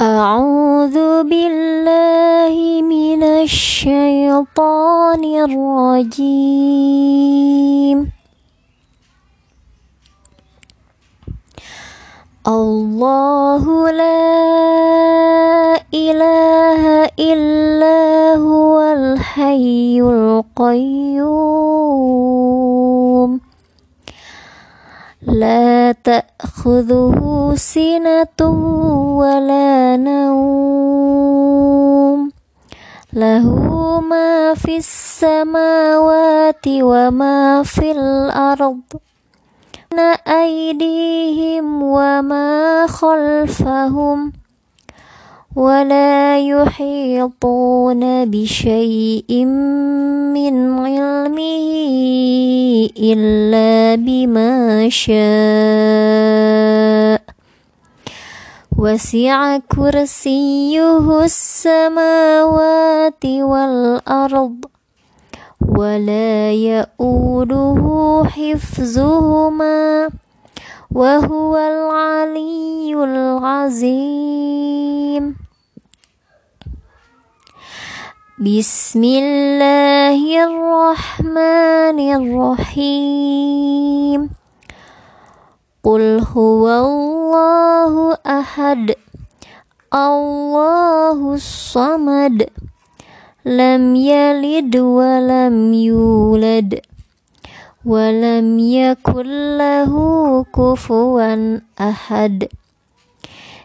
أعوذ بالله من الشيطان الرجيم. الله لا إله إلا هو الحي القيوم. لا تأخذه سنة ولا نوم. له ما في السماوات وما في الأرض. أيديهم وما خلفهم. ولا يحيطون بشيء من علمه إلا بما شاء. وسع كرسيه السماوات والأرض ولا يؤوده حفظهما وهو العلي العظيم. بسم الله الرحمن الرحيم قل هو الله أحد الله الصمد لم يلد ولم يولد ولم يكن له كفوا أحد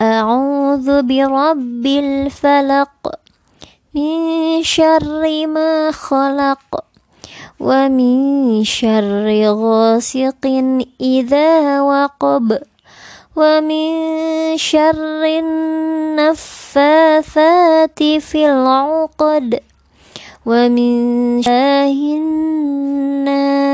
أعوذ برب الفلق من شر ما خلق ومن شر غاسق إذا وقب ومن شر النفاثات في العقد ومن شاه الناس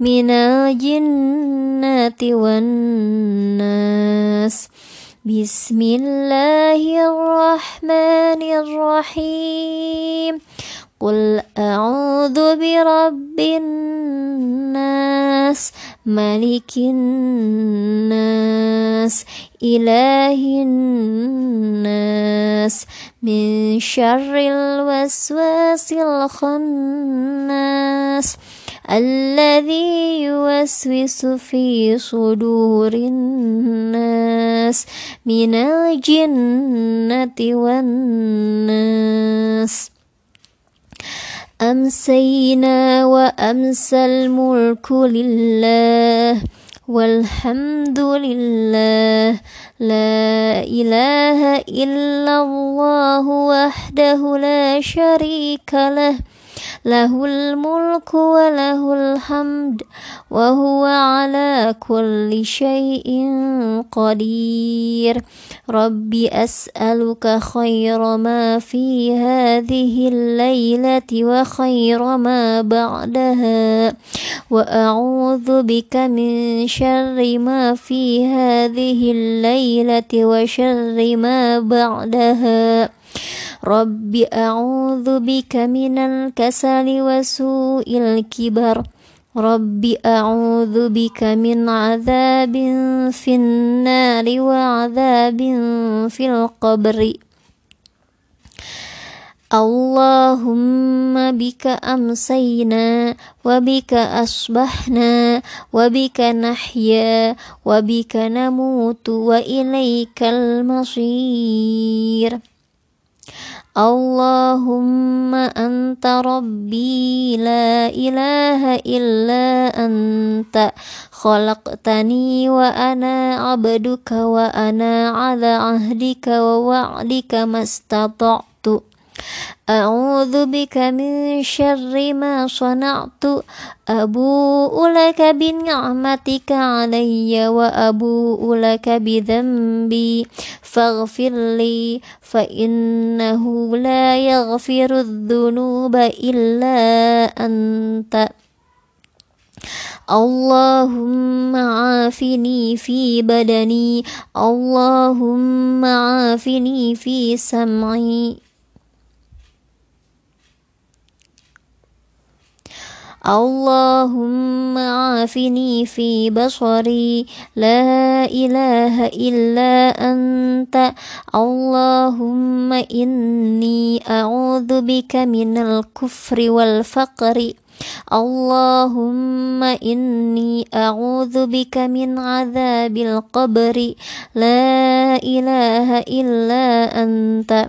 من الجنة والناس. بسم الله الرحمن الرحيم. قل أعوذ برب الناس ملك الناس إله الناس. من شر الوسواس الخناس. الذي يوسوس في صدور الناس من الجنة والناس. أمسينا وأمسى الملك لله والحمد لله. لا إله إلا الله وحده لا شريك له. له الملك وله الحمد وهو على كل شيء قدير رب أسألك خير ما في هذه الليلة وخير ما بعدها وأعوذ بك من شر ما في هذه الليلة وشر ما بعدها رب أعوذ بك من الكسل وسوء الكبر رب أعوذ بك من عذاب في النار وعذاب في القبر اللهم بك أمسينا وبك أصبحنا وبك نحيا وبك نموت وإليك المصير اللهم أنت ربي لا إله إلا أنت. خلقتني وأنا عبدك وأنا على عهدك ووعدك ما استطعت. أعوذ بك من شر ما صنعت. أبوء لك بنعمتك علي وأبوء لك بذنبي. فاغفر لي فإنه لا يغفر الذنوب إلا أنت. اللهم عافني في بدني اللهم عافني في سمعي. اللهم عافني في بصري. لا إله إلا أنت. اللهم إني أعوذ بك من الكفر والفقر. اللهم إني أعوذ بك من عذاب القبر. لا إله إلا أنت.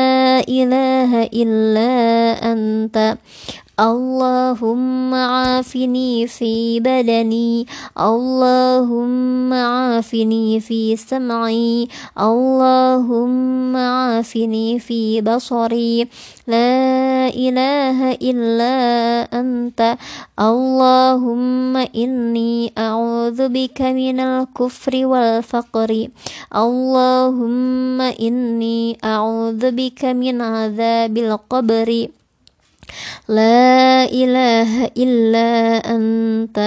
إله إلا أنت. اللهم عافني في بدني. اللهم عافني في سمعي. اللهم عافني في بصري. لا إله إلا أنت. اللهم إني أعوذ بك من الكفر والفقر. اللهم إني أعوذ بك من عذاب القبر. لا إله إلا أنت.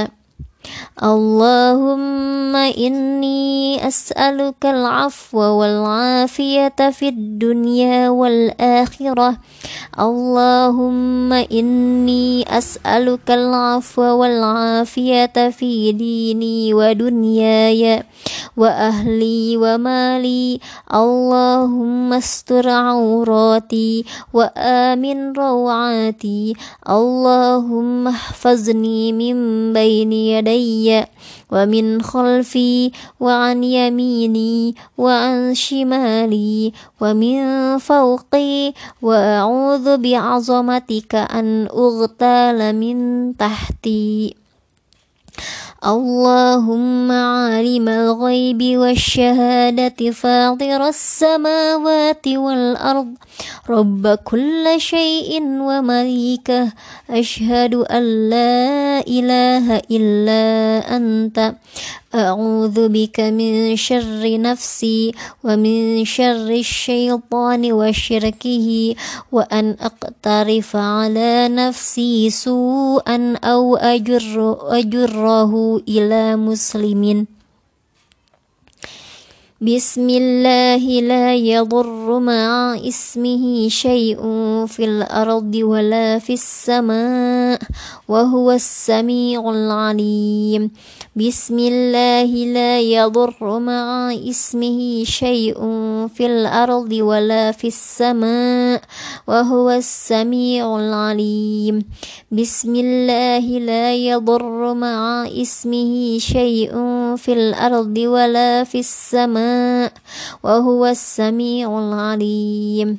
اللهم إني أسألك العفو والعافية في الدنيا والآخرة. اللهم إني أسألك العفو والعافية في ديني ودنياي وأهلي ومالي. اللهم استر عوراتي وآمن روعاتي. اللهم احفظني من بين يدي ومن خلفي وعن يميني وعن شمالي ومن فوقي وأعوذ بعظمتك أن أغتال من تحتي اللهم عالم الغيب والشهادة فاطر السماوات والأرض. رب كل شيء ومليكه أشهد أن لا إله إلا أنت. أعوذ بك من شر نفسي ومن شر الشيطان وشركه وأن أقترف على نفسي سوءا أو أجر أجره إلى مسلم. بسم الله لا يضر مع اسمه شيء في الأرض ولا في السماء وهو السميع العليم. بسم الله لا يضر مع إسمه شيء في الأرض ولا في السماء وهو السميع العليم. بسم الله لا يضر مع إسمه شيء في الأرض ولا في السماء وهو السميع العليم.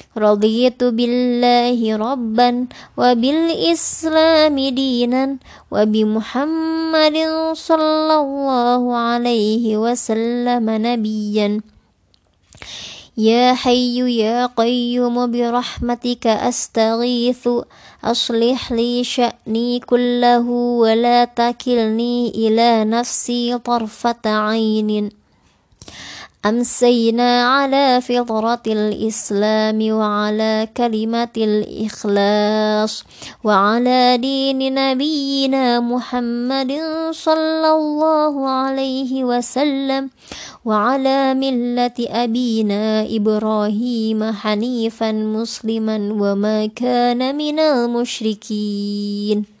رضيت بالله ربا وبالإسلام دينا وبمحمد صلى الله عليه وسلم نبيا. يا حي يا قيوم برحمتك أستغيث. أصلح لي شأني كله ولا تكلني إلى نفسي طرفة عين. أمسينا على فطرة الإسلام وعلى كلمة الإخلاص وعلى دين نبينا محمد صلى الله عليه وسلم وعلى ملة أبينا إبراهيم حنيفا مسلما وما كان من المشركين.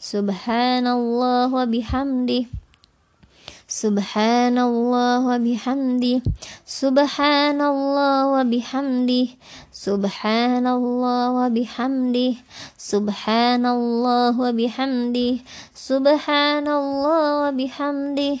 Subhanallah wa bihamdi, Subhanallah wa bihamdi, Subhanallah wa bihamdi, Subhanallah wa bihamdi, Subhanallah wa bihamdi, Subhanallah wa bihamdi.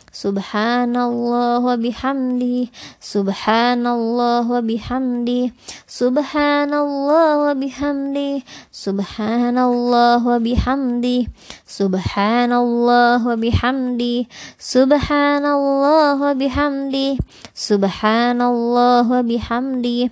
Subhanallah wa bihamdi Subhanallah wa bihamdi Subhanallah wa bihamdi Subhanallah wa bihamdi Subhanallah wa bihamdi Subhanallah wa bihamdi Subhanallah wa bihamdi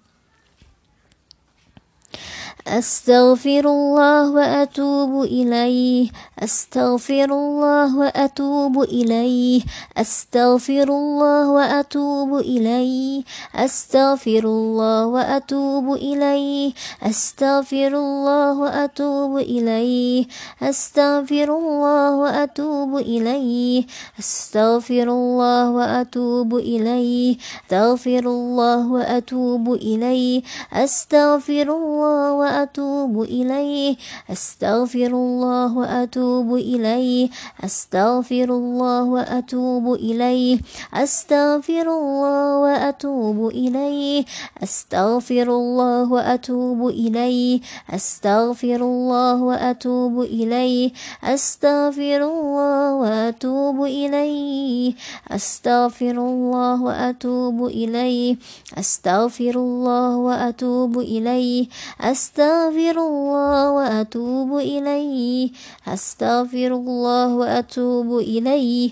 أستغفر الله وأتوب إليه. أستغفر الله وأتوب إليه. أستغفر الله وأتوب إليه. أستغفر الله وأتوب إليه. أستغفر الله وأتوب إليه. أستغفر الله وأتوب إليه. أستغفر الله وأتوب إليه. أستغفر الله وأتوب إليه. أستغفر الله وأتوب إليه. أستغفر الله وأتوب إليه. أستغفر الله وأتوب إليه. أستغفر الله وأتوب إليه. أستغفر الله وأتوب إليه. أستغفر الله وأتوب إليه. أستغفر الله وأتوب إليه. أستغفر الله وأتوب إليه. أستغفر الله وأتوب إليه. أستغفر أستغفر الله وأتوب إليه. أستغفر الله وأتوب إليه.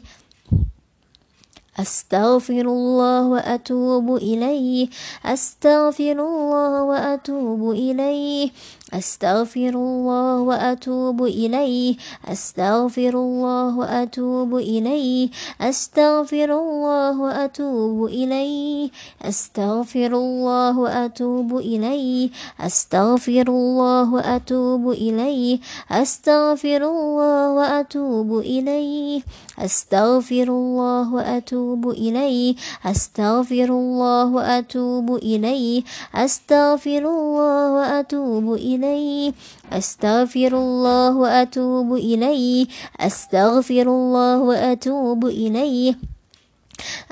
أستغفر الله وأتوب إليه. أستغفر الله وأتوب إليه. أستغفر الله وأتوب إليه. أستغفر الله وأتوب إليه. أستغفر الله وأتوب إليه. أستغفر الله وأتوب إليه. أستغفر الله وأتوب إليه. أستغفر الله وأتوب إليه. أستغفر الله وأتوب إليه. أستغفر الله وأتوب إليه. أستغفر الله وأتوب إليه. إليه. أستغفر الله وأتوب إليه. أستغفر الله وأتوب إليه.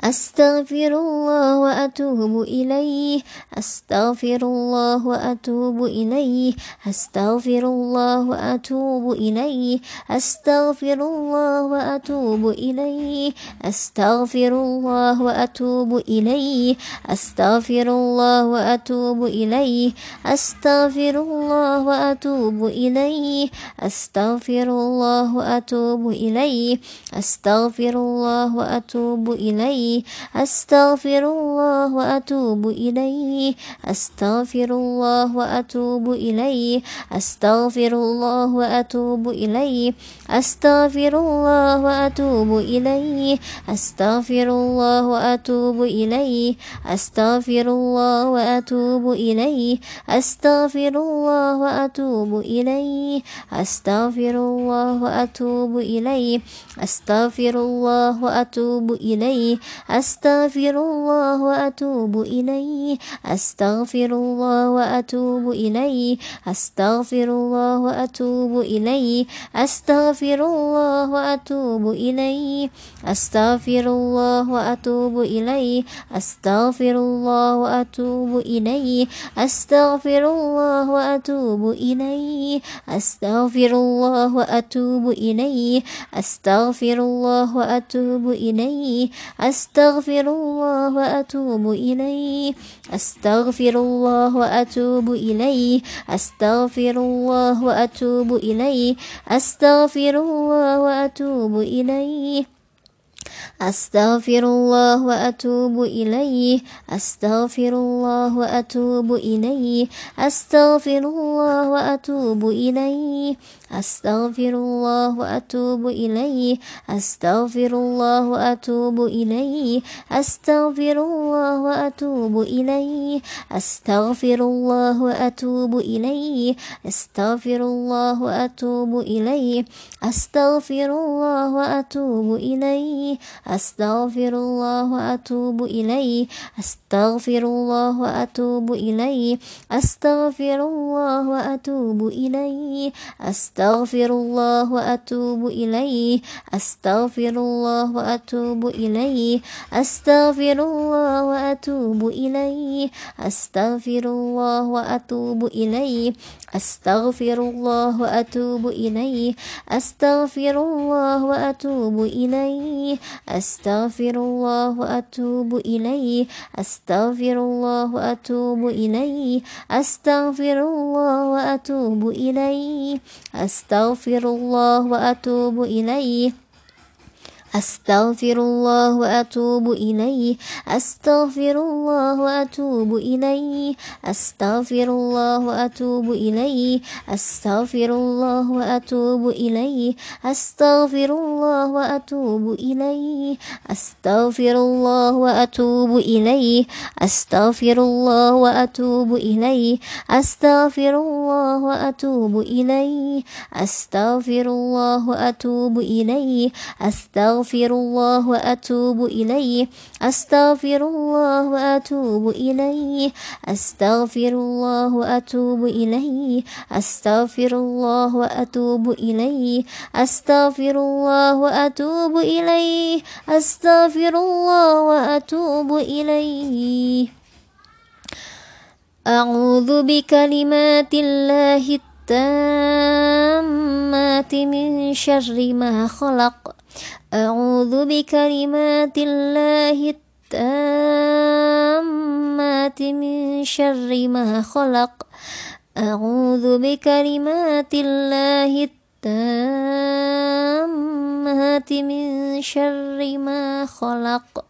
أستغفر الله وأتوب إليه. أستغفر الله وأتوب إليه. أستغفر الله وأتوب إليه. أستغفر الله وأتوب إليه. أستغفر الله وأتوب إليه. أستغفر الله وأتوب إليه. أستغفر الله وأتوب إليه. أستغفر الله وأتوب إليه. أستغفر الله وأتوب إليه. إليه. أستغفر الله وأتوب إليه. أستغفر الله وأتوب إليه. أستغفر الله وأتوب إليه. أستغفر الله وأتوب إليه. أستغفر الله وأتوب إليه. أستغفر الله وأتوب إليه. أستغفر الله وأتوب إليه. أستغفر الله وأتوب إليه. أستغفر الله وأتوب إليه. إليه أستغفر الله وأتوب إليه. أستغفر الله وأتوب إليه. أستغفر الله وأتوب إليه. أستغفر الله وأتوب إليه. أستغفر الله وأتوب إليه. أستغفر الله وأتوب إليه. أستغفر الله وأتوب إليه. أستغفر الله وأتوب إليه. أستغفر الله وأتوب إليه. أستغفر الله وأتوب إليه. أستغفر الله وأتوب إليه. أستغفر الله وأتوب إليه. أستغفر الله وأتوب إليه. أستغفر الله وأتوب إليه. أستغفر الله وأتوب إليه. أستغفر الله وأتوب إليه. أستغفر الله وأتوب إليه. أستغفر الله وأتوب إليه. أستغفر الله وأتوب إليه. أستغفر الله وأتوب إليه. أستغفر الله وأتوب إليه. أستغفر الله وأتوب إليه. أستغفر الله وأتوب إليه. أستغفر الله وأتوب إليه. أستغفر الله وأتوب إليه. أستغفر الله وأتوب إليه. أستغفر الله وأتوب إليه. أستغفر الله وأتوب إليه. أستغفر الله وأتوب إليه. أستغفر الله وأتوب إليه. أستغفر الله وأتوب إليه. أستغفر الله وأتوب إليه. أستغفر الله وأتوب إليه. أستغفر الله وأتوب إليه. أستغفر الله وأتوب إليه. أستغفر الله وأتوب إليه. أستغفر الله وأتوب إليه. أستغفر الله وأتوب إليه. أستغفر الله وأتوب إليه. أستغفر الله وأتوب إليه. أستغفر الله وأتوب إليه. أستغفر الله وأتوب إليه. أستغفر الله وأتوب إليه. أستغفر الله وأتوب إليه. أستغفر أستغفر الله وأتوب إليه. أستغفر الله وأتوب إليه. أستغفر الله وأتوب إليه. أستغفر الله وأتوب إليه. أستغفر الله وأتوب إليه. أستغفر الله وأتوب إليه. أعوذ بكلمات الله التامات من شر ما خلق. أعوذ بكلمات الله التامات من شر ما خلق. أعوذ بكلمات الله التامات من شر ما خلق.